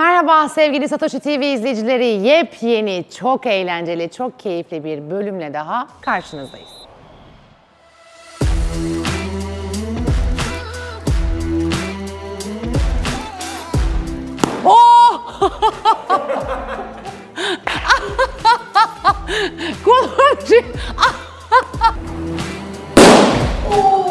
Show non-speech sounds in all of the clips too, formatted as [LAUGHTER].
Merhaba sevgili Satoshi TV izleyicileri. Yepyeni, çok eğlenceli, çok keyifli bir bölümle daha karşınızdayız. Oh! [LAUGHS] [LAUGHS]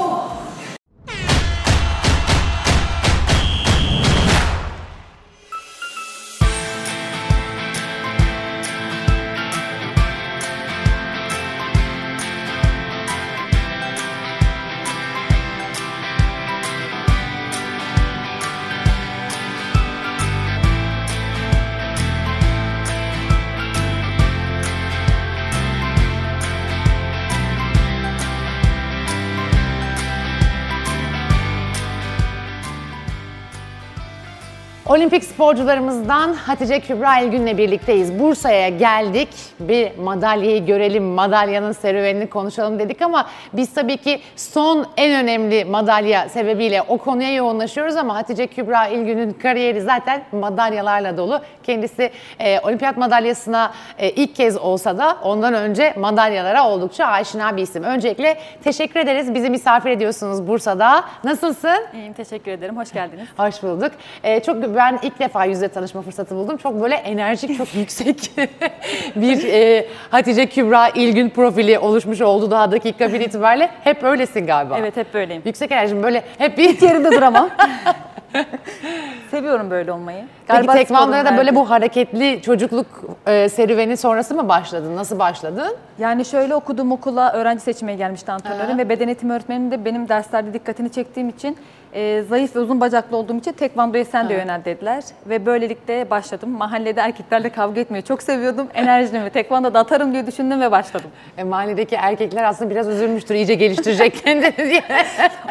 Olimpik sporcularımızdan Hatice Kübra İlgün'le birlikteyiz. Bursa'ya geldik. Bir madalyayı görelim, madalyanın serüvenini konuşalım dedik ama biz tabii ki son en önemli madalya sebebiyle o konuya yoğunlaşıyoruz ama Hatice Kübra İlgün'ün kariyeri zaten madalyalarla dolu. Kendisi e, olimpiyat madalyasına e, ilk kez olsa da ondan önce madalyalara oldukça aşina bir isim. Öncelikle teşekkür ederiz. Bizi misafir ediyorsunuz Bursa'da. Nasılsın? İyiyim, teşekkür ederim. Hoş geldiniz. Hoş bulduk. E, çok ben ilk defa yüzle tanışma fırsatı buldum. Çok böyle enerjik, çok [LAUGHS] yüksek [LAUGHS] bir e, Hatice Kübra İlgün profili oluşmuş oldu daha dakika bir itibariyle. Hep öylesin galiba. Evet, hep böyleyim. Yüksek enerjim böyle hep bir Yerinde duramam. [LAUGHS] Seviyorum böyle olmayı. Peki Galiba tekvandoya da böyle bu hareketli çocukluk e, serüveni sonrası mı başladın? Nasıl başladın? Yani şöyle okudum okula öğrenci seçmeye gelmişti antrenörüm ve beden eğitimi öğretmenim de benim derslerde dikkatini çektiğim için e, zayıf ve uzun bacaklı olduğum için tekvandoya sen de yönel dediler. Ve böylelikle başladım. Mahallede erkeklerle kavga etmeyi çok seviyordum. Enerjimi tekvandoda atarım diye düşündüm ve başladım. E, mahalledeki erkekler aslında biraz üzülmüştür iyice geliştirecek [LAUGHS] kendini diye.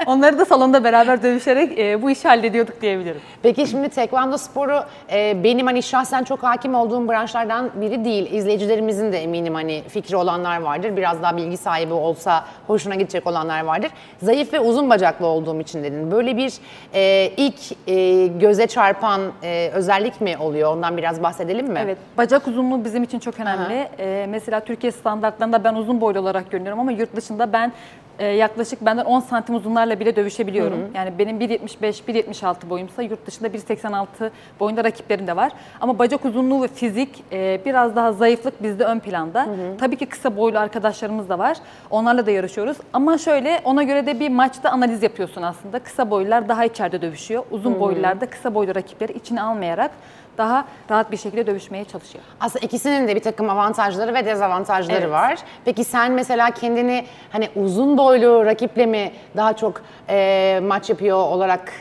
Onları da salonda beraber dövüşerek e, bu işi hallediyorduk diyebilirim. Peki şimdi tekvando sporu e, benim hani şahsen çok hakim olduğum branşlardan biri değil. İzleyicilerimizin de eminim hani fikri olanlar vardır. Biraz daha bilgi sahibi olsa hoşuna gidecek olanlar vardır. Zayıf ve uzun bacaklı olduğum için dedin. Böyle bir e, ilk e, göze çarpan e, özellik mi oluyor? Ondan biraz bahsedelim mi? Evet, bacak uzunluğu bizim için çok önemli. Ee, mesela Türkiye standartlarında ben uzun boylu olarak görünüyorum ama yurt dışında ben e, yaklaşık benden 10 santim uzunlarla bile dövüşebiliyorum. Yani benim 1.75, 1.76 boyumsa yurt dışında 1.86 boyunda rakiplerim de var. Ama bacak uzunluğu ve fizik e, biraz daha zayıflık bizde ön planda. Tabii ki kısa boylu arkadaşlarımız da var. Onlarla da yarışıyoruz. Ama şöyle ona göre de bir maçta analiz yapıyorsun aslında. Kısa boylular daha içeride dövüşüyor. Uzun boylular da kısa boylu rakipleri içine almayarak daha rahat bir şekilde dövüşmeye çalışıyor. Aslında ikisinin de bir takım avantajları ve dezavantajları Evet. var. Peki sen mesela kendini hani uzun boylu rakiple mi daha çok e, maç yapıyor olarak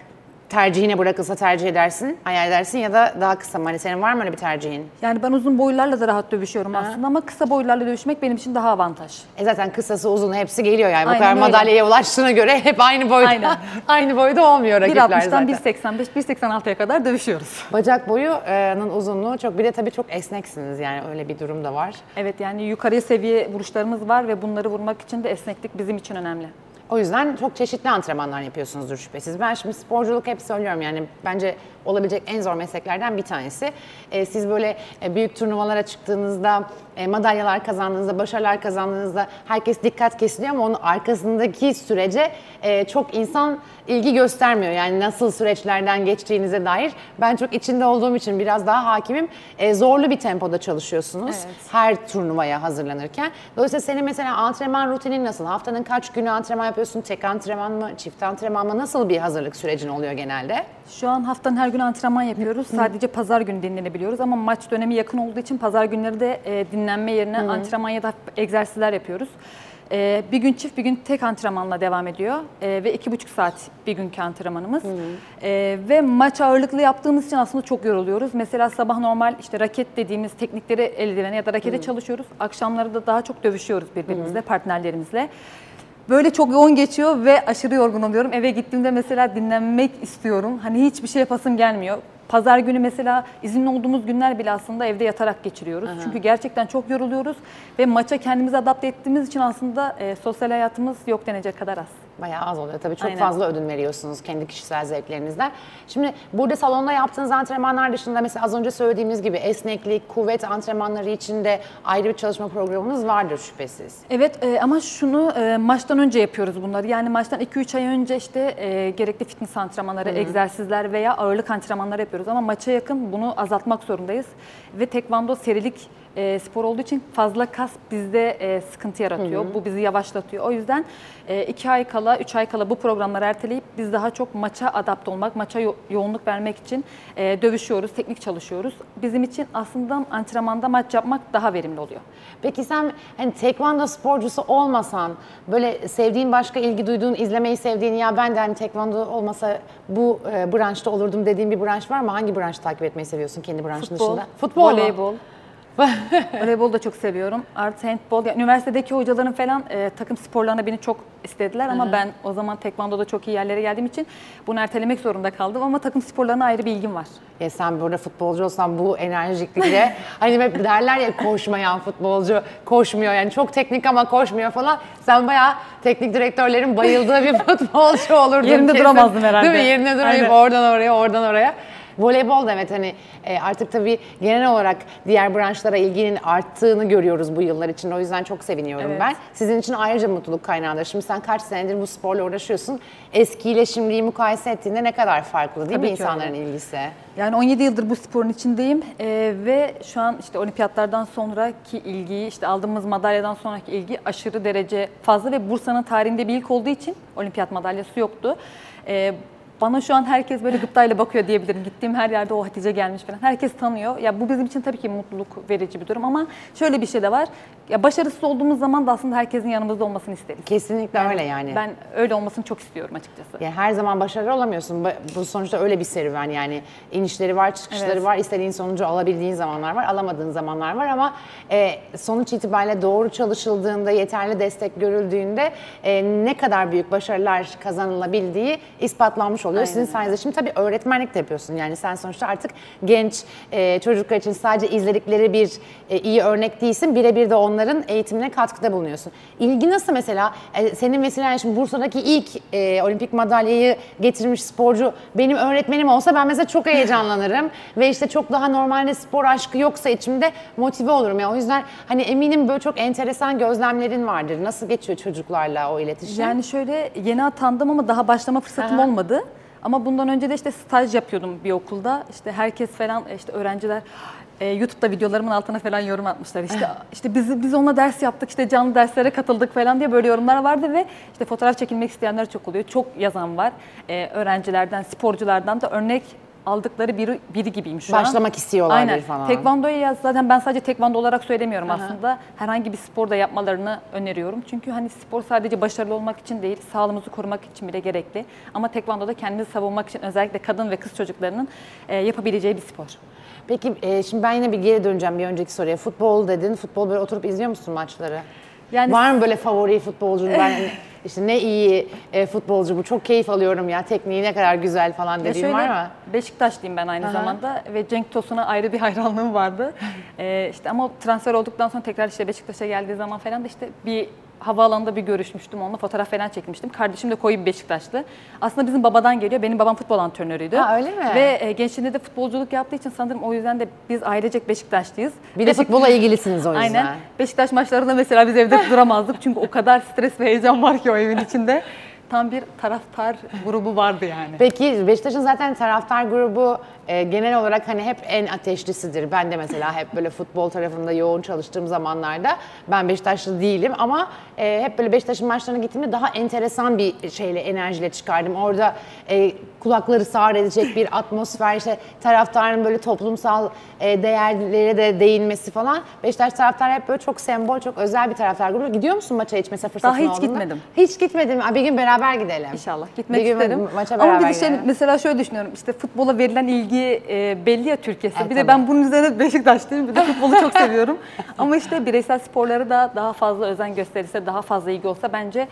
tercihine bırakılsa tercih edersin, hayal edersin ya da daha kısa mı? Hani senin var mı öyle bir tercihin? Yani ben uzun boylularla da rahat dövüşüyorum aslında ama kısa boylularla dövüşmek benim için daha avantaj. E zaten kısası uzun hepsi geliyor yani bu Aynen kadar öyle. madalyaya ulaştığına göre hep aynı boyda Aynen. [LAUGHS] aynı boyda olmuyor rakipler 1.60'dan zaten. 1.85, 1.86'ya kadar dövüşüyoruz. [LAUGHS] Bacak boyunun uzunluğu çok bir de tabii çok esneksiniz yani öyle bir durum da var. Evet yani yukarıya seviye vuruşlarımız var ve bunları vurmak için de esneklik bizim için önemli. O yüzden çok çeşitli antrenmanlar yapıyorsunuzdur şüphesiz. Ben şimdi sporculuk hep söylüyorum yani bence olabilecek en zor mesleklerden bir tanesi. Ee, siz böyle e, büyük turnuvalara çıktığınızda, e, madalyalar kazandığınızda, başarılar kazandığınızda herkes dikkat kesiliyor ama onun arkasındaki sürece e, çok insan ilgi göstermiyor. Yani nasıl süreçlerden geçtiğinize dair. Ben çok içinde olduğum için biraz daha hakimim. E, zorlu bir tempoda çalışıyorsunuz Evet. her turnuvaya hazırlanırken. Dolayısıyla senin mesela antrenman rutinin nasıl? Haftanın kaç günü antrenman yapıyorsun? Tek antrenman mı? Çift antrenman mı? Nasıl bir hazırlık sürecin oluyor genelde? Şu an haftanın her gün antrenman yapıyoruz. Sadece pazar günü dinlenebiliyoruz ama maç dönemi yakın olduğu için pazar günleri de e, dinlenme yerine antrenman ya da egzersizler yapıyoruz. E, bir gün çift, bir gün tek antrenmanla devam ediyor E, ve iki buçuk saat bir günkü antrenmanımız. E, ve maç ağırlıklı yaptığımız için aslında çok yoruluyoruz. Mesela sabah normal işte raket dediğimiz teknikleri eldivene ya da rakete çalışıyoruz. Akşamları da daha çok dövüşüyoruz birbirimizle, partnerlerimizle. Böyle çok yoğun geçiyor ve aşırı yorgun oluyorum. Eve gittiğimde mesela dinlenmek istiyorum. Hani hiçbir şey yapasım gelmiyor. Pazar günü mesela izinli olduğumuz günler bile aslında evde yatarak geçiriyoruz. Çünkü gerçekten çok yoruluyoruz ve maça kendimizi adapte ettiğimiz için aslında e, sosyal hayatımız yok denecek kadar az. Bayağı az oluyor. Tabii çok Aynen. fazla ödün veriyorsunuz kendi kişisel zevklerinizden. Şimdi burada salonda yaptığınız antrenmanlar dışında mesela az önce söylediğimiz gibi esneklik, kuvvet antrenmanları için de ayrı bir çalışma programınız vardır şüphesiz. Evet e, ama şunu e, maçtan önce yapıyoruz bunları. Yani maçtan 2-3 ay önce işte e, gerekli fitness antrenmanları, egzersizler veya ağırlık antrenmanları yapıyoruz. Ama maça yakın bunu azaltmak zorundayız. Ve tekvando serilik e, spor olduğu için fazla kas bizde e, sıkıntı yaratıyor. Bu bizi yavaşlatıyor. O yüzden 2 ay kala, 3 ay kala bu programları erteleyip biz daha çok maça adapte olmak, maça yo- yoğunluk vermek için e, dövüşüyoruz, teknik çalışıyoruz. Bizim için aslında antrenmanda maç yapmak daha verimli oluyor. Peki sen hani tekvando sporcusu olmasan böyle sevdiğin başka ilgi duyduğun, izlemeyi sevdiğin ya ben de hani tekvando olmasa bu e, branşta olurdum dediğin bir branş var mı? Hangi branşı takip etmeyi seviyorsun kendi branşın Futbol, dışında? Futbol mu? Voleybol. [LAUGHS] Voleybol da çok seviyorum. Artı handbol. Yani üniversitedeki hocaların falan e, takım sporlarına beni çok istediler ama ben o zaman tekvandoda çok iyi yerlere geldiğim için bunu ertelemek zorunda kaldım ama takım sporlarına ayrı bir ilgim var. Ya sen burada futbolcu olsan bu enerjiklikle [LAUGHS] hani hep derler ya koşmayan futbolcu koşmuyor yani çok teknik ama koşmuyor falan. Sen bayağı teknik direktörlerin bayıldığı bir [LAUGHS] futbolcu olurdun. Yerimde kesin. duramazdım herhalde. Değil mi? Yerinde duramayıp Aynen. oradan oraya oradan oraya. Voleybol da evet hani e, artık tabii genel olarak diğer branşlara ilginin arttığını görüyoruz bu yıllar içinde. O yüzden çok seviniyorum Evet. ben. Sizin için ayrıca mutluluk kaynağıdır. Şimdi sen kaç senedir bu sporla uğraşıyorsun. Eskiyle şimdiyi mukayese ettiğinde ne kadar farklı değil mi Tabii ki insanların öyle. ilgisi? Yani 17 yıldır bu sporun içindeyim Ee, ve şu an işte olimpiyatlardan sonraki ilgiyi, işte aldığımız madalyadan sonraki ilgi aşırı derece fazla ve Bursa'nın tarihinde bir ilk olduğu için olimpiyat madalyası yoktu. Ee, bana şu an herkes böyle gıptayla bakıyor diyebilirim. Gittiğim her yerde o Hatice gelmiş falan. Herkes tanıyor. Ya bu bizim için tabii ki mutluluk verici bir durum ama şöyle bir şey de var. Ya başarısız olduğumuz zaman da aslında herkesin yanımızda olmasını isteriz. Kesinlikle öyle yani. Ben öyle olmasını çok istiyorum açıkçası. Yani her zaman başarılı olamıyorsun. Bu- Bu sonuçta öyle bir serüven yani. inişleri var, çıkışları Evet. var. İstediğin sonucu alabildiğin zamanlar var, alamadığın zamanlar var ama e, sonuç itibariyle doğru çalışıldığında, yeterli destek görüldüğünde e, ne kadar büyük başarılar kazanılabildiği ispatlanmış oluyor. Sizin Aynen. sayenizde şimdi tabii öğretmenlik de yapıyorsun. Yani sen sonuçta artık genç e, çocuklar için sadece izledikleri bir e, iyi örnek değilsin. Birebir de onların eğitimine katkıda bulunuyorsun. İlgi nasıl mesela? E, senin vesilen şimdi Bursa'daki ilk e, olimpik madalyayı getirmiş sporcu benim öğretmenim olsa ben mesela çok heyecanlanırım. Ve işte çok daha normalde spor aşkı yoksa içimde motive olurum. ya. o yüzden hani eminim böyle çok enteresan gözlemlerin vardır. Nasıl geçiyor çocuklarla o iletişim? Yani şöyle yeni atandım ama daha başlama fırsatım Aha. olmadı. Ama bundan önce de işte staj yapıyordum bir okulda. İşte herkes falan işte öğrenciler e, YouTube'da videolarımın altına falan yorum atmışlar. İşte işte biz biz onunla ders yaptık, işte canlı derslere katıldık falan diye böyle yorumlar vardı ve işte fotoğraf çekilmek isteyenler çok oluyor. Çok yazan var. E, öğrencilerden, sporculardan da örnek aldıkları biri, biri gibiyim şu an. Başlamak istiyorlardır Aynen. falan. Tekvandoyu ya zaten ben sadece tekvando olarak söylemiyorum aslında. Herhangi bir spor da yapmalarını öneriyorum. Çünkü hani spor sadece başarılı olmak için değil, sağlığımızı korumak için bile gerekli. Ama tekvandoda kendini savunmak için özellikle kadın ve kız çocuklarının e, yapabileceği bir spor. Peki e, şimdi ben yine bir geri döneceğim bir önceki soruya. Futbol dedin. Futbol böyle oturup izliyor musun maçları? Yani- Var mı böyle favori futbolcun? Ben [LAUGHS] hani işte ne iyi e, futbolcu bu. Çok keyif alıyorum ya. Tekniği ne kadar güzel falan dediğin var mı? Beşiktaşlıyım ben aynı zamanda ve Cenk Tosun'a ayrı bir [LAUGHS] hayranlığım vardı. ee, [LAUGHS] işte ama transfer olduktan sonra tekrar işte Beşiktaş'a geldiği zaman falan da işte bir havaalanında bir görüşmüştüm onunla fotoğraf falan çekmiştim. Kardeşim de koyu bir Beşiktaşlı. Aslında bizim babadan geliyor. Benim babam futbol antrenörüydü. Ha, öyle mi? Ve e, gençliğinde de futbolculuk yaptığı için sanırım o yüzden de biz ailecek Beşiktaşlıyız. Bir de futbola ilgilisiniz o yüzden. Aynen. Beşiktaş maçlarında mesela biz evde [LAUGHS] duramazdık. Çünkü o kadar stres ve heyecan var ki o evin içinde. Tam bir taraftar grubu vardı yani. Peki Beşiktaş'ın zaten taraftar grubu e, genel olarak hani hep en ateşlisidir. Ben de mesela hep böyle futbol tarafında yoğun çalıştığım zamanlarda ben Beşiktaşlı değilim ama e, hep böyle Beşiktaş'ın maçlarına gittiğimde daha enteresan bir şeyle enerjiyle çıkardım. Orada e, kulakları sağır edecek bir atmosfer işte taraftarın böyle toplumsal e, değerlere de değinmesi falan. Beşiktaş taraftarı hep böyle çok sembol, çok özel bir taraftar grubu. Gidiyor musun maça hiç mesela fırsatın Daha hiç olduğunda? gitmedim. Hiç gitmedim. Bir gün beraber gidelim. İnşallah gitmek Bir gün isterim. maça Ama bir beraber de şey, gidelim. mesela şöyle düşünüyorum. İşte futbola verilen ilgi e, belli ya Türkiye'de. Evet, bir de tabii. ben bunun üzerine Beşiktaşlıyım. Bir de futbolu çok seviyorum. [LAUGHS] Ama işte bireysel sporlara da daha fazla özen gösterirse, daha fazla ilgi olsa bence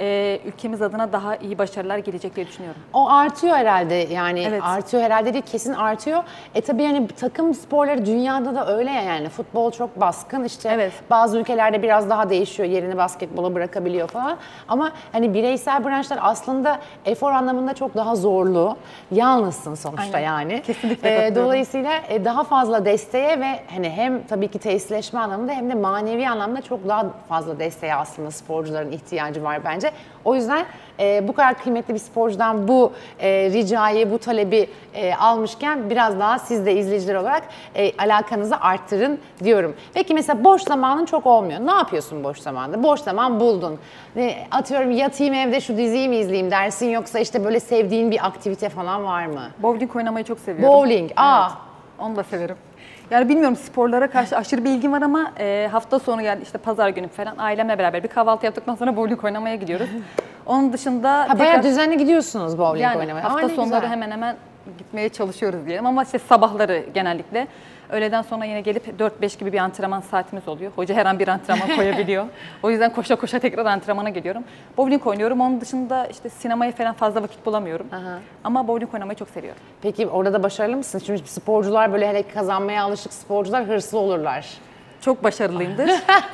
e, ülkemiz adına daha iyi başarılar gelecek diye düşünüyorum. O artıyor herhalde yani Evet. artıyor herhalde değil kesin artıyor. E tabii yani takım sporları dünyada da öyle ya yani futbol çok baskın işte Evet. bazı ülkelerde biraz daha değişiyor yerini basketbola bırakabiliyor falan. Ama hani bireysel branşlar aslında efor anlamında çok daha zorlu. Yalnızsın sonuçta Aynen. yani. Kesinlikle E, dolayısıyla e, daha fazla desteğe ve hani hem tabii ki tesisleşme anlamında hem de manevi anlamda çok daha fazla desteğe aslında sporcuların ihtiyacı var bence. O yüzden e, bu kadar kıymetli bir sporcudan bu e, ricayı, bu talebi e, almışken biraz daha siz de izleyiciler olarak e, alakanızı arttırın diyorum. Peki mesela boş zamanın çok olmuyor. Ne yapıyorsun boş zamanda? Boş zaman buldun. Ne, atıyorum yatayım evde şu diziyi mi izleyeyim dersin yoksa işte böyle sevdiğin bir aktivite falan var mı? Bowling oynamayı çok seviyorum. Bowling, aa. Evet, onu da severim. Yani bilmiyorum sporlara karşı aşırı bir ilgim var ama e, hafta sonu geldi işte pazar günü falan ailemle beraber bir kahvaltı yaptıktan sonra bowling oynamaya gidiyoruz. Onun dışında Ha, bayağı düzenli gidiyorsunuz bowling yani oynamaya. hafta Aa, ne sonları güzel. hemen hemen gitmeye çalışıyoruz diyelim ama işte sabahları genellikle. Öğleden sonra yine gelip 4-5 gibi bir antrenman saatimiz oluyor. Hoca her an bir antrenman [LAUGHS] koyabiliyor. O yüzden koşa koşa tekrar antrenmana geliyorum. Bowling oynuyorum. Onun dışında işte sinemaya falan fazla vakit bulamıyorum. Aha. Ama bowling oynamayı çok seviyorum. Peki orada da başarılı mısın? Çünkü sporcular böyle hele kazanmaya alışık sporcular hırslı olurlar. Çok başarılıyımdır.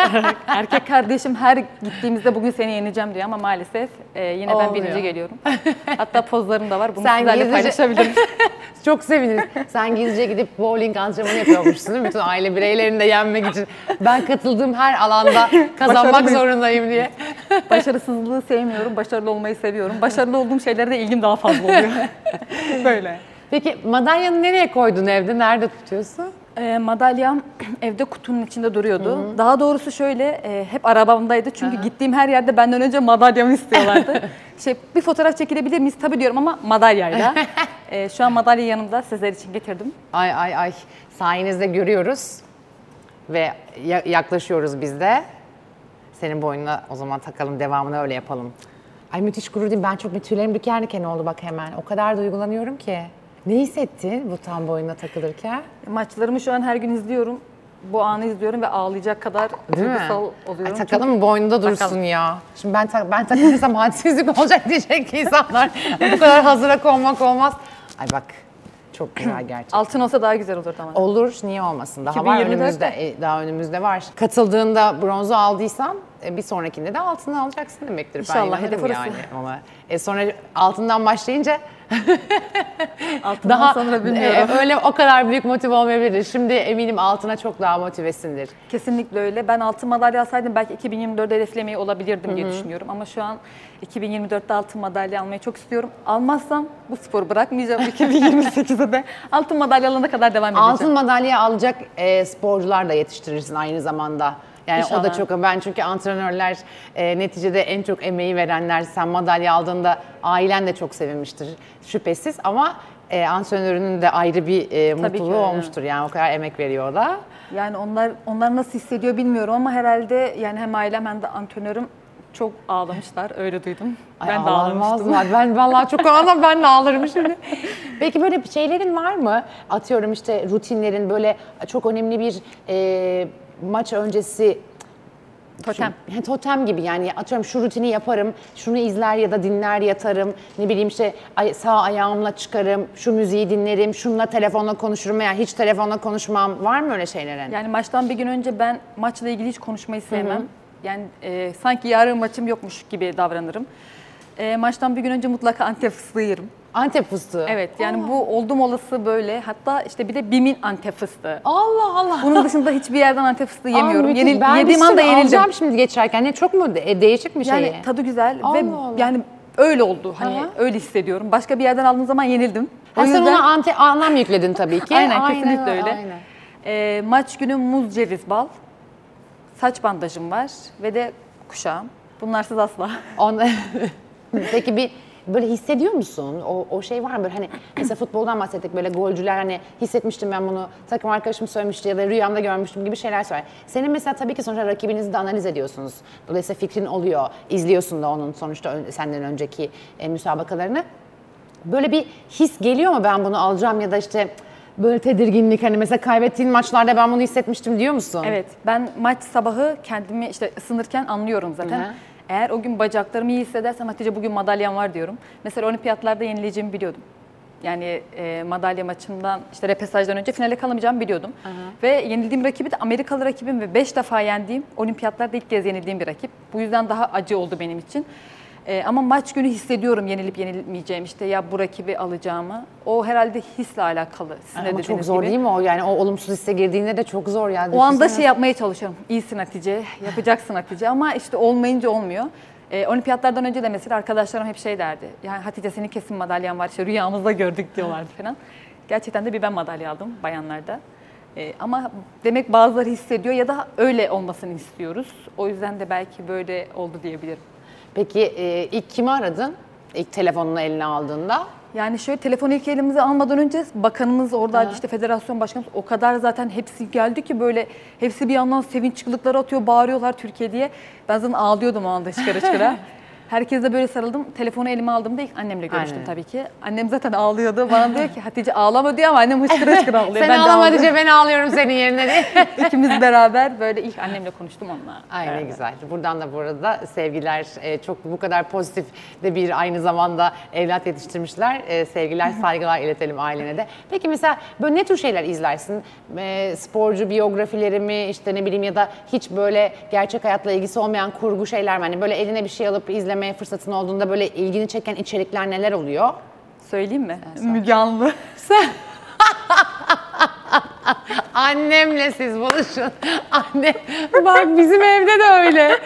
[LAUGHS] Erkek kardeşim her gittiğimizde bugün seni yeneceğim diyor ama maalesef e, yine ben Olmuyor. birinci geliyorum. Hatta pozlarım da var. Bunu Sen sizlerle gizlice- paylaşabilirim. [LAUGHS] Çok seviniriz. Sen gizlice gidip bowling antrenmanı yapıyormuşsun değil mi? Bütün aile bireylerini de yenmek için. Ben katıldığım her alanda [LAUGHS] kazanmak zorundayım diye. Başarısızlığı sevmiyorum, başarılı olmayı seviyorum. Başarılı olduğum şeylerde ilgim daha fazla oluyor. Böyle. Peki madalyanı nereye koydun evde? Nerede tutuyorsun? E, madalyam [CLEARS THROAT] evde kutunun içinde duruyordu. Daha doğrusu şöyle, e, hep arabamdaydı. Çünkü gittiğim her yerde benden önce madalyamı [LAUGHS] istiyorlardı. şey, bir fotoğraf çekilebilir miyiz? Tabii diyorum ama madalyayla. [LAUGHS] E, şu an madalya yanımda sizler için getirdim. Ay ay ay. Sayenizde görüyoruz. Ve ya- yaklaşıyoruz biz de. Senin boynuna o zaman takalım, devamını öyle yapalım. Ay müthiş gurur değil mi? Ben çok bir tüylerim diken diken oldu bak hemen. O kadar duygulanıyorum ki. Ne hissettin bu tam boynuna takılırken? Maçlarımı şu an her gün izliyorum. Bu anı izliyorum ve ağlayacak kadar Değil mi? duygusal oluyorum. Ay, takalım mı boynunda dursun Takalım. ya. Şimdi ben tak ben takılırsam [LAUGHS] hadsizlik olacak diyecek ki insanlar. bu kadar hazıra konmak olmaz. Ay bak çok güzel gerçekten. Altın olsa daha güzel olurdu ama. Olur, niye olmasın? Daha var 2024'te. önümüzde, e, daha önümüzde var. Katıldığında bronzu aldıysan e, bir sonrakinde de altını alacaksın demektir. İnşallah, ben hedef orası. yani. Ama e, sonra altından başlayınca [LAUGHS] Altından daha sonra bilmiyorum. e, öyle o kadar büyük motive olmayabilir. Şimdi eminim altına çok daha motivesindir. Kesinlikle öyle. Ben altın madalya alsaydım belki 2024'de hedeflemeyi olabilirdim diye düşünüyorum. Ama şu an 2024'te altın madalya almayı çok istiyorum. Almazsam bu sporu bırakmayacağım. [LAUGHS] 2028'de de altın madalya alana kadar devam edeceğim. Altın madalya alacak e, sporcular da yetiştirirsin aynı zamanda. Yani o da İnşallah. çok ben çünkü antrenörler e, neticede en çok emeği verenler sen madalya aldığında ailen de çok sevinmiştir şüphesiz ama e, antrenörünün de ayrı bir e, mutluluğu olmuştur yani o kadar emek veriyor da. Yani onlar onlar nasıl hissediyor bilmiyorum ama herhalde yani hem ailem hem de antrenörüm çok ağlamışlar. Öyle duydum. Ay, ben de ağlamıştım. Ben vallahi çok ağlam ben de ağlarım şimdi. [LAUGHS] Peki böyle şeylerin var mı? Atıyorum işte rutinlerin böyle çok önemli bir e, maç öncesi Totem. Şu- totem gibi yani atıyorum şu rutini yaparım, şunu izler ya da dinler yatarım. Ne bileyim işte sağ ayağımla çıkarım, şu müziği dinlerim, şununla telefonla konuşurum veya hiç telefonla konuşmam. Var mı öyle şeylerin? Yani maçtan bir gün önce ben maçla ilgili hiç konuşmayı sevmem. Yani e, sanki yarın maçım yokmuş gibi davranırım. E, maçtan bir gün önce mutlaka Antep fıstığı yerim. Antep fıstığı. Evet yani bu oldum olası böyle. Hatta işte bir de Bim'in Antep fıstığı. Allah Allah. Bunun dışında hiçbir yerden Antep fıstığı yemiyorum. Aa. Yenil, ben yediğim anda yenildim. alacağım şimdi geçerken. Ne çok mu de- değişik bir şey? Yani tadı güzel ve Allah Allah. yani öyle oldu. Hani Aha. öyle hissediyorum. Başka bir yerden aldığım zaman yenildim. Ha, sen ona anti, anlam yükledin tabii ki. [LAUGHS] Aynen, kesinlikle öyle. aynen. E, maç günü muz, ceviz, bal. Saç bandajım var ve de kuşağım. Bunlarsız asla. On... [LAUGHS] Peki bir böyle hissediyor musun? O, o şey var mı böyle hani mesela futboldan bahsettik böyle golcüler hani hissetmiştim ben bunu takım arkadaşım söylemişti ya da rüyamda görmüştüm gibi şeyler söyler. Senin mesela tabii ki sonuçta rakibinizi de analiz ediyorsunuz. Dolayısıyla fikrin oluyor. İzliyorsun da onun sonuçta senden önceki e, müsabakalarını. Böyle bir his geliyor mu ben bunu alacağım ya da işte böyle tedirginlik hani mesela kaybettiğin maçlarda ben bunu hissetmiştim diyor musun? Evet, ben maç sabahı kendimi işte ısınırken anlıyorum zaten. Hı hı. Eğer o gün bacaklarımı iyi hissedersem Hatice bugün madalyam var diyorum. Mesela olimpiyatlarda yenileceğimi biliyordum. Yani e, madalya maçından işte repesajdan önce finale kalamayacağımı biliyordum. Ve yenildiğim rakibi de Amerikalı rakibim ve 5 defa yendiğim olimpiyatlarda ilk kez yenildiğim bir rakip. Bu yüzden daha acı oldu benim için. E, ama maç günü hissediyorum yenilip yenilmeyeceğim işte ya bu rakibi alacağımı. O herhalde hisle alakalı. Sizin de Ama çok zor gibi. değil mi o? Yani o olumsuz hisse girdiğinde de çok zor ya. O anda şey yapmaya çalışıyorum. İyisin Hatice, yapacaksın Hatice ama işte olmayınca olmuyor. Ee, olimpiyatlardan önce de mesela arkadaşlarım hep şey derdi. Yani Hatice senin kesin madalyan var işte rüyamızda gördük diyorlardı [LAUGHS] falan. Gerçekten de bir ben madalya aldım bayanlarda. Ee, ama demek bazıları hissediyor ya da öyle olmasını istiyoruz. O yüzden de belki böyle oldu diyebilirim. Peki e, ilk kimi aradın? İlk telefonunu eline aldığında. Yani şöyle telefonu ilk elimize almadan önce bakanımız oradaydı işte federasyon başkanımız o kadar zaten hepsi geldi ki böyle hepsi bir yandan sevinç çığlıkları atıyor bağırıyorlar Türkiye diye. Ben zaten ağlıyordum o anda çıkara çıkara. [LAUGHS] Herkese böyle sarıldım. Telefonu elime aldığımda ilk annemle görüştüm Aynen. tabii ki. Annem zaten ağlıyordu. Bana diyor ki Hatice ağlama diyor ama annem hıçkıra [LAUGHS] hıçkıra ağlıyor. Sen ben ağlama. Hatice ben ağlıyorum senin yerine diye. [LAUGHS] İkimiz beraber böyle ilk annemle konuştum onunla. Ay ne güzel. Buradan da bu arada sevgiler e, çok bu kadar pozitif de bir aynı zamanda evlat yetiştirmişler. E, sevgiler, saygılar iletelim ailene de. Peki mesela böyle ne tür şeyler izlersin? E, sporcu biyografileri mi işte ne bileyim ya da hiç böyle gerçek hayatla ilgisi olmayan kurgu şeyler mi? Hani böyle eline bir şey alıp izlemeye fırsatın olduğunda böyle ilgini çeken içerikler neler oluyor? Söyleyeyim mi? Müge Anlı. [LAUGHS] Annemle siz buluşun. Anne bak bizim evde de öyle.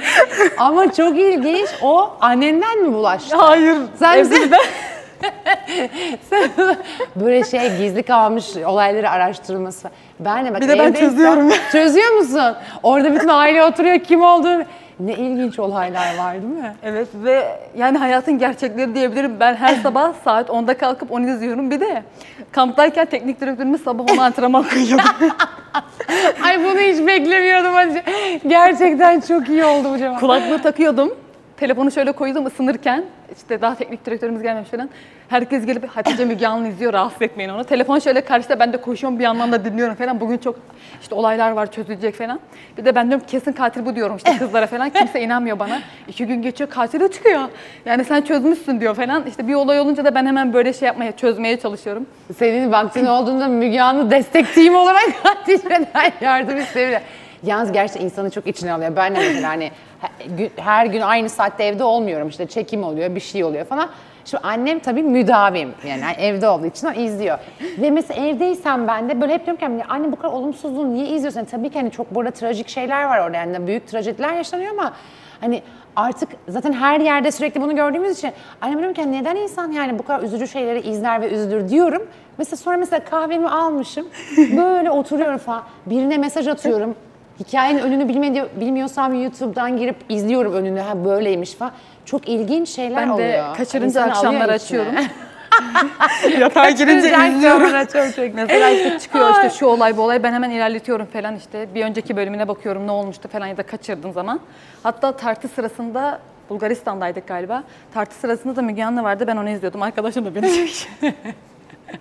Ama çok ilginç. O annenden mi bulaştı? Hayır. Sen evde [LAUGHS] Sen böyle şey gizli kalmış olayları araştırılması. Ben de bak Bir de ben çözüyorum. Çözüyor musun? Orada bütün aile oturuyor kim olduğunu. Ne ilginç olaylar var değil mi? Evet ve yani hayatın gerçekleri diyebilirim. Ben her sabah [LAUGHS] saat 10'da kalkıp onu izliyorum. Bir de kamptayken teknik direktörümüz sabah ona antrenman koyuyordu. [LAUGHS] Ay bunu hiç beklemiyordum. Gerçekten çok iyi oldu bu cevap. Kulaklığı takıyordum. Telefonu şöyle koydum ısınırken. işte daha teknik direktörümüz gelmemiş falan. Herkes gelip Hatice Müge izliyor rahatsız etmeyin onu. Telefon şöyle karşıda ben de koşuyorum bir yandan da dinliyorum falan. Bugün çok işte olaylar var çözülecek falan. Bir de ben diyorum kesin katil bu diyorum işte kızlara falan. Kimse inanmıyor bana. İki gün geçiyor katil de çıkıyor. Yani sen çözmüşsün diyor falan. İşte bir olay olunca da ben hemen böyle şey yapmaya çözmeye çalışıyorum. Senin vaktin olduğunda Müge Anlı destek team olarak [LAUGHS] Hatice'den yardım isteyebilir. Yalnız gerçekten insanı çok içine alıyor. Ben de mesela hani her gün aynı saatte evde olmuyorum. İşte çekim oluyor, bir şey oluyor falan. Şimdi annem tabii müdavim yani evde olduğu için o izliyor. Ve mesela evdeysem ben de böyle hep diyorum ki "Ya anne bu kadar olumsuzluğu niye izliyorsun? Yani tabii ki hani çok burada trajik şeyler var orada yani büyük trajediler yaşanıyor ama hani artık zaten her yerde sürekli bunu gördüğümüz için annem diyorum ki neden insan yani bu kadar üzücü şeyleri izler ve üzülür diyorum. Mesela sonra mesela kahvemi almışım böyle oturuyorum falan birine mesaj atıyorum. Hikayenin önünü bilmedi, bilmiyorsam YouTube'dan girip izliyorum önünü ha böyleymiş falan. Çok ilginç şeyler Ben de oluyor. kaçırınca İnsan alıyor akşamları içine. açıyorum. [LAUGHS] Yatağa girince Kaçırınca izliyorum. çok. Mesela işte çıkıyor işte şu olay bu olay ben hemen ilerletiyorum falan işte bir önceki bölümüne bakıyorum ne olmuştu falan ya da kaçırdığım zaman. Hatta tartı sırasında Bulgaristan'daydık galiba. Tartı sırasında da Müge Anlı vardı ben onu izliyordum. Arkadaşım da beni [LAUGHS]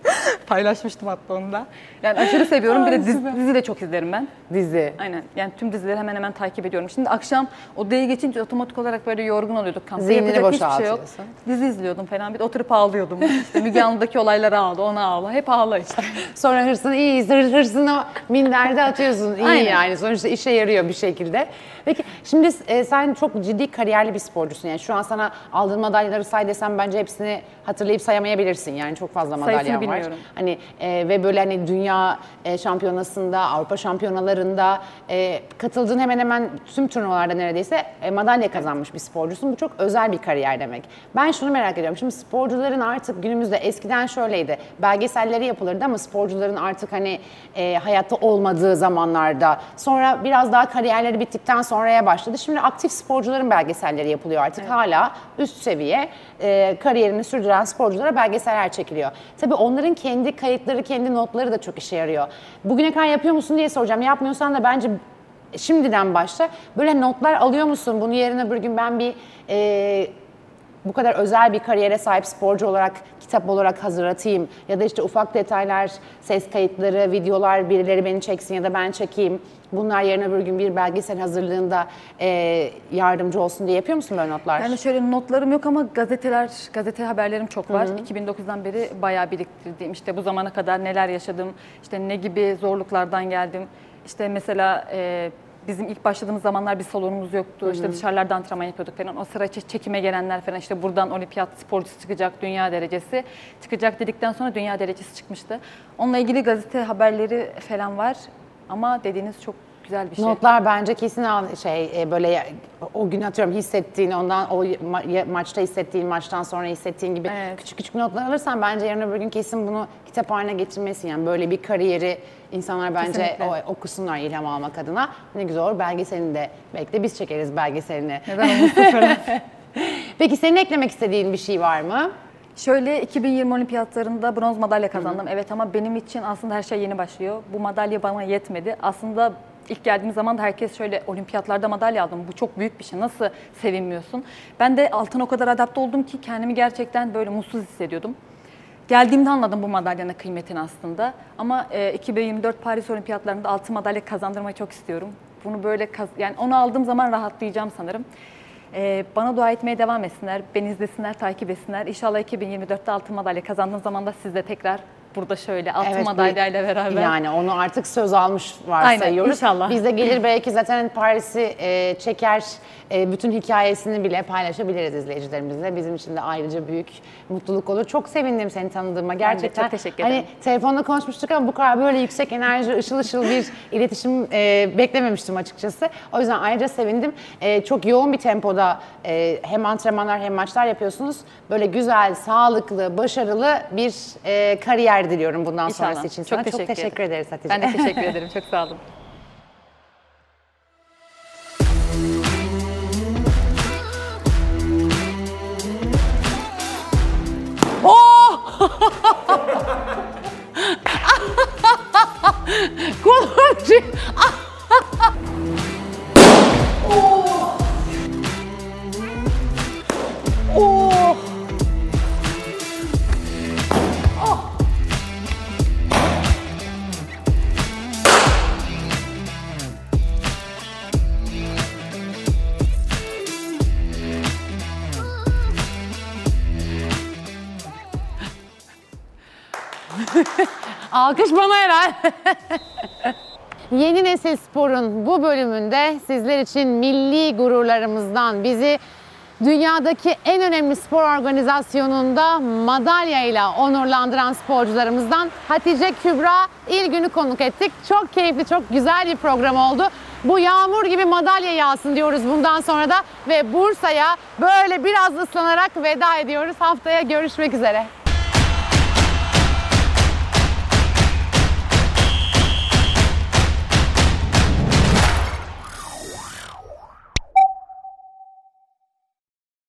[LAUGHS] paylaşmıştım hatta onu da. Yani aşırı seviyorum. Bir de dizi, dizi de çok izlerim ben. Dizi. Aynen. Yani tüm dizileri hemen hemen takip ediyorum. Şimdi akşam odaya geçince otomatik olarak böyle yorgun oluyorduk kampta. Zihnini Yapacak hiçbir şey yok. Dizi izliyordum falan. Bir de oturup ağlıyordum. İşte Müge Anlı'daki olaylara ağla, ona ağla. Hep ağla işte. [LAUGHS] Sonra hırsını iyi hır, hırsını minderde atıyorsun. İyi Aynen. yani sonuçta işe yarıyor bir şekilde. Peki şimdi e, sen çok ciddi kariyerli bir sporcusun. Yani şu an sana aldığın madalyaları say desem bence hepsini hatırlayıp sayamayabilirsin. Yani çok fazla madalyan var. Bilmiyorum. Hani e, ve böyle hani dünya e, şampiyonasında, Avrupa şampiyonalarında e, katıldığın hemen hemen tüm turnuvalarda neredeyse e, madalya kazanmış bir sporcusun. Bu çok özel bir kariyer demek. Ben şunu merak ediyorum. Şimdi sporcuların artık günümüzde eskiden şöyleydi. Belgeselleri yapılırdı ama sporcuların artık hani e, hayatta olmadığı zamanlarda sonra biraz daha kariyerleri bittikten sonraya başladı. Şimdi aktif sporcuların belgeselleri yapılıyor artık. Hala üst seviye e, kariyerini sürdüren sporculara belgeseller çekiliyor. Tabii onların kendi kayıtları, kendi notları da çok işe yarıyor. Bugüne kadar yapıyor musun diye soracağım. Yapmıyorsan da bence şimdiden başla. Böyle notlar alıyor musun? Bunu yerine bir gün ben bir e, bu kadar özel bir kariyere sahip sporcu olarak kitap olarak hazırlatayım ya da işte ufak detaylar, ses kayıtları, videolar birileri beni çeksin ya da ben çekeyim. Bunlar yarın öbür gün bir belgesel hazırlığında e, yardımcı olsun diye yapıyor musun böyle notlar? Yani şöyle notlarım yok ama gazeteler, gazete haberlerim çok var. 2009'dan beri bayağı biriktirdiğim işte bu zamana kadar neler yaşadım, işte ne gibi zorluklardan geldim. İşte mesela e, bizim ilk başladığımız zamanlar bir salonumuz yoktu. İşte dışarılarda antrenman yapıyorduk falan. O sıra çe- çekime gelenler falan işte buradan olimpiyat sporcusu çıkacak, dünya derecesi çıkacak dedikten sonra dünya derecesi çıkmıştı. Onunla ilgili gazete haberleri falan var. Ama dediğiniz çok güzel bir şey. Notlar bence kesin al şey e, böyle o gün atıyorum hissettiğin ondan o ma- maçta hissettiğin maçtan sonra hissettiğin gibi Evet. küçük küçük notlar alırsan bence yarın öbür gün kesin bunu kitap haline getirmesin yani böyle bir kariyeri insanlar bence Kesinlikle. o, okusunlar ilham almak adına ne güzel olur belgeselini de belki de biz çekeriz belgeselini. Neden? [LAUGHS] Peki senin eklemek istediğin bir şey var mı? Şöyle 2020 olimpiyatlarında bronz madalya kazandım. Evet ama benim için aslında her şey yeni başlıyor. Bu madalya bana yetmedi. Aslında ilk geldiğim zaman da herkes şöyle olimpiyatlarda madalya aldım. Bu çok büyük bir şey. Nasıl sevinmiyorsun? Ben de altına o kadar adapte oldum ki kendimi gerçekten böyle mutsuz hissediyordum. Geldiğimde anladım bu madalyanın kıymetini aslında. Ama e, 2024 Paris Olimpiyatlarında altın madalya kazandırmayı çok istiyorum. Bunu böyle yani onu aldığım zaman rahatlayacağım sanırım. E, bana dua etmeye devam etsinler, beni izlesinler, takip etsinler. İnşallah 2024'te altın madalya kazandığım zaman da siz de tekrar burada şöyle altın Evet, madalyayla beraber. Yani onu artık söz almış varsayıyoruz. inşallah. Biz de gelir belki zaten Paris'i e, çeker, e, bütün hikayesini bile paylaşabiliriz izleyicilerimizle. Bizim için de ayrıca büyük mutluluk olur. Çok sevindim seni tanıdığıma gerçekten. çok teşekkür hani, ederim. Telefonda konuşmuştuk ama bu kadar böyle yüksek enerji, ışıl ışıl bir iletişim e, beklememiştim açıkçası. O yüzden ayrıca sevindim. E, çok yoğun bir tempoda e, hem antrenmanlar hem maçlar yapıyorsunuz. Böyle güzel, sağlıklı, başarılı bir e, kariyer diliyorum bundan İnşallah. sonrası için Çok sana. Çok teşekkür teşekkür ederim. ederiz Hatice. Ben de teşekkür [LAUGHS] ederim. Çok sağ olun. [LAUGHS] Alkış bana herhalde. [LAUGHS] Yeni Nesil Spor'un bu bölümünde sizler için milli gururlarımızdan bizi dünyadaki en önemli spor organizasyonunda madalyayla onurlandıran sporcularımızdan Hatice Kübra İlgün'ü konuk ettik. Çok keyifli, çok güzel bir program oldu. Bu yağmur gibi madalya yağsın diyoruz bundan sonra da ve Bursa'ya böyle biraz ıslanarak veda ediyoruz. Haftaya görüşmek üzere.